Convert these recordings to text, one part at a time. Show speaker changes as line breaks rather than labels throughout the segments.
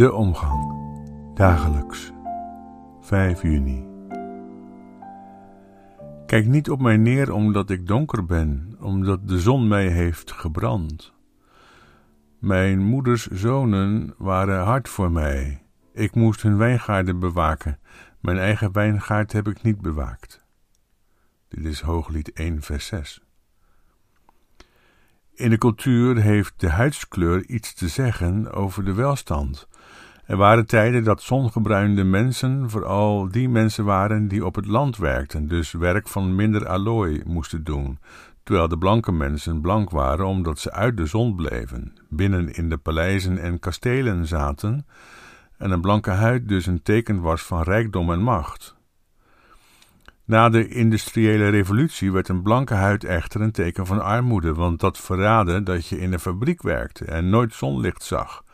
De omgang. Dagelijks. 5 juni. Kijk niet op mij neer omdat ik donker ben, omdat de zon mij heeft gebrand. Mijn moeders zonen waren hard voor mij. Ik moest hun wijngaarden bewaken. Mijn eigen wijngaard heb ik niet bewaakt. Dit is Hooglied 1, vers 6. In de cultuur heeft de huidskleur iets te zeggen over de welstand. Er waren tijden dat zongebruinde mensen vooral die mensen waren die op het land werkten, dus werk van minder allooi moesten doen, terwijl de blanke mensen blank waren omdat ze uit de zon bleven, binnen in de paleizen en kastelen zaten, en een blanke huid dus een teken was van rijkdom en macht. Na de industriële revolutie werd een blanke huid echter een teken van armoede, want dat verraadde dat je in een fabriek werkte en nooit zonlicht zag,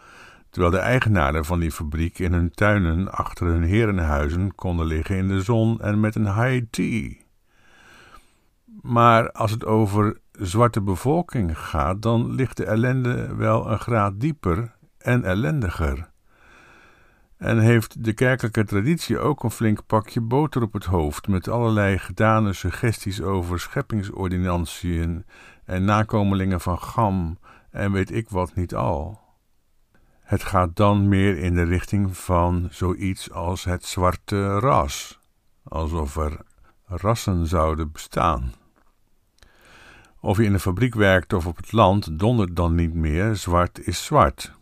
terwijl de eigenaren van die fabriek in hun tuinen achter hun herenhuizen konden liggen in de zon en met een high tea. Maar als het over zwarte bevolking gaat, dan ligt de ellende wel een graad dieper en ellendiger. En heeft de kerkelijke traditie ook een flink pakje boter op het hoofd, met allerlei gedane suggesties over scheppingsordinantiën en nakomelingen van Gam en weet ik wat niet al. Het gaat dan meer in de richting van zoiets als het zwarte ras, alsof er rassen zouden bestaan. Of je in een fabriek werkt of op het land, dondert dan niet meer, zwart is zwart.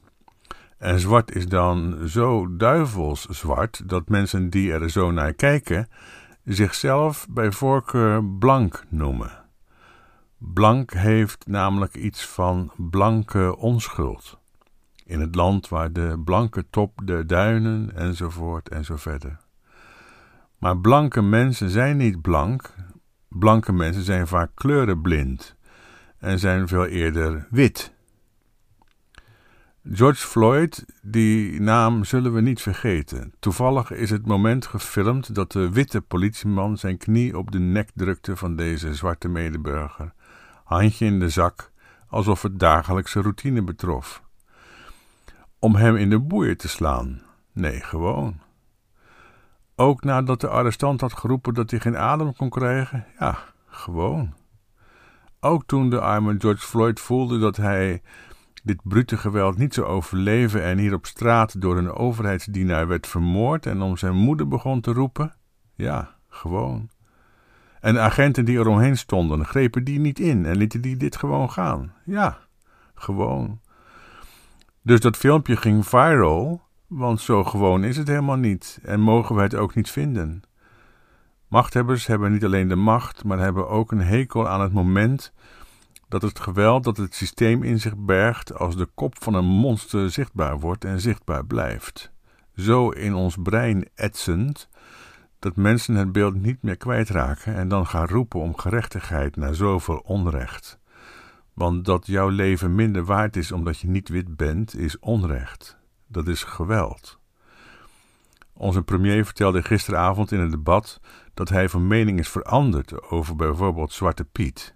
En zwart is dan zo duivels zwart dat mensen die er zo naar kijken zichzelf bij voorkeur blank noemen. Blank heeft namelijk iets van blanke onschuld. In het land waar de blanke top de duinen enzovoort en zo verder. Maar blanke mensen zijn niet blank. Blanke mensen zijn vaak kleurenblind en zijn veel eerder wit. George Floyd, die naam zullen we niet vergeten. Toevallig is het moment gefilmd dat de witte politieman zijn knie op de nek drukte van deze zwarte medeburger, handje in de zak, alsof het dagelijkse routine betrof. Om hem in de boeien te slaan? Nee, gewoon. Ook nadat de arrestant had geroepen dat hij geen adem kon krijgen? Ja, gewoon. Ook toen de arme George Floyd voelde dat hij dit brute geweld niet zou overleven en hier op straat door een overheidsdienaar werd vermoord en om zijn moeder begon te roepen? Ja, gewoon. En de agenten die eromheen stonden, grepen die niet in en lieten die dit gewoon gaan? Ja, gewoon. Dus dat filmpje ging viral, want zo gewoon is het helemaal niet en mogen we het ook niet vinden. Machthebbers hebben niet alleen de macht, maar hebben ook een hekel aan het moment dat het geweld dat het systeem in zich bergt als de kop van een monster zichtbaar wordt en zichtbaar blijft. Zo in ons brein etsend dat mensen het beeld niet meer kwijtraken en dan gaan roepen om gerechtigheid naar zoveel onrecht. Want dat jouw leven minder waard is omdat je niet wit bent, is onrecht. Dat is geweld. Onze premier vertelde gisteravond in het debat dat hij van mening is veranderd over bijvoorbeeld Zwarte Piet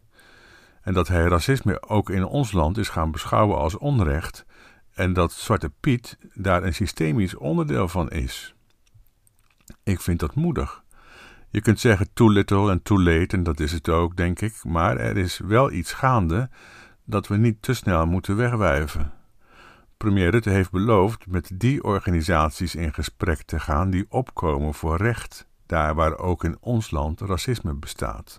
en dat hij racisme ook in ons land is gaan beschouwen als onrecht en dat Zwarte Piet daar een systemisch onderdeel van is. Ik vind dat moedig. Je kunt zeggen too little en too late, en dat is het ook, denk ik, maar er is wel iets gaande dat we niet te snel moeten wegwijven. Premier Rutte heeft beloofd met die organisaties in gesprek te gaan die opkomen voor recht, daar waar ook in ons land racisme bestaat.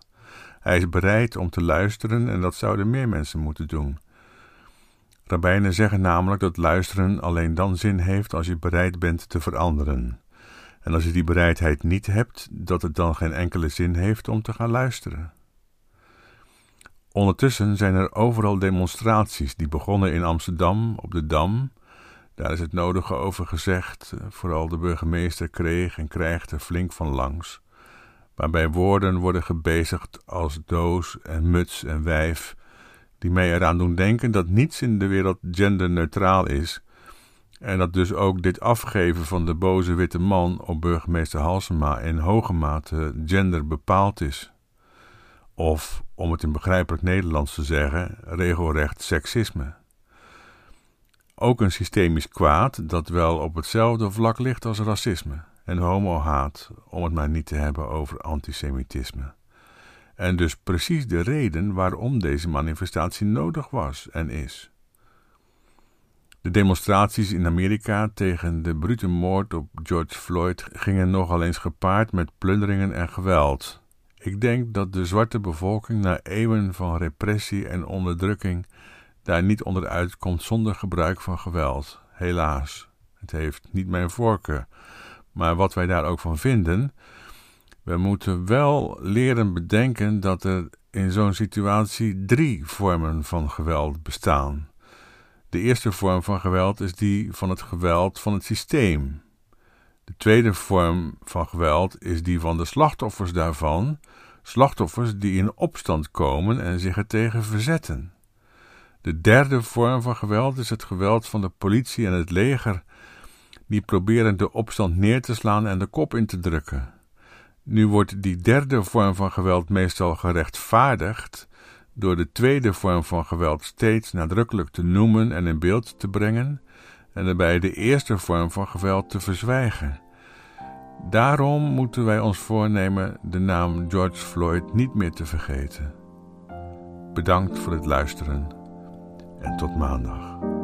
Hij is bereid om te luisteren en dat zouden meer mensen moeten doen. Rabbijnen zeggen namelijk dat luisteren alleen dan zin heeft als je bereid bent te veranderen. En als je die bereidheid niet hebt, dat het dan geen enkele zin heeft om te gaan luisteren. Ondertussen zijn er overal demonstraties die begonnen in Amsterdam op de Dam. Daar is het nodige over gezegd, vooral de burgemeester kreeg en krijgt er flink van langs waarbij woorden worden gebezigd als doos en muts en wijf, die mij eraan doen denken dat niets in de wereld genderneutraal is, en dat dus ook dit afgeven van de boze witte man op burgemeester Halsema in hoge mate gender bepaald is. Of, om het in begrijpelijk Nederlands te zeggen, regelrecht seksisme. ook een systemisch kwaad dat wel op hetzelfde vlak ligt als racisme en homohaat, om het maar niet te hebben over antisemitisme. En dus precies de reden waarom deze manifestatie nodig was en is. De demonstraties in Amerika tegen de brute moord op George Floyd gingen nogal eens gepaard met plunderingen en geweld. Ik denk dat de zwarte bevolking na eeuwen van repressie en onderdrukking daar niet onderuit komt zonder gebruik van geweld. Helaas, het heeft niet mijn voorkeur. Maar wat wij daar ook van vinden, we moeten wel leren bedenken dat er in zo'n situatie drie vormen van geweld bestaan. De eerste vorm van geweld is die van het geweld van het systeem. De tweede vorm van geweld is die van de slachtoffers daarvan, slachtoffers die in opstand komen en zich ertegen verzetten. De derde vorm van geweld is het geweld van de politie en het leger, die proberen de opstand neer te slaan en de kop in te drukken. Nu wordt die derde vorm van geweld meestal gerechtvaardigd door de tweede vorm van geweld steeds nadrukkelijk te noemen en in beeld te brengen, en daarbij de eerste vorm van geweld te verzwijgen. Daarom moeten wij ons voornemen de naam George Floyd niet meer te vergeten. Bedankt voor het luisteren en tot maandag.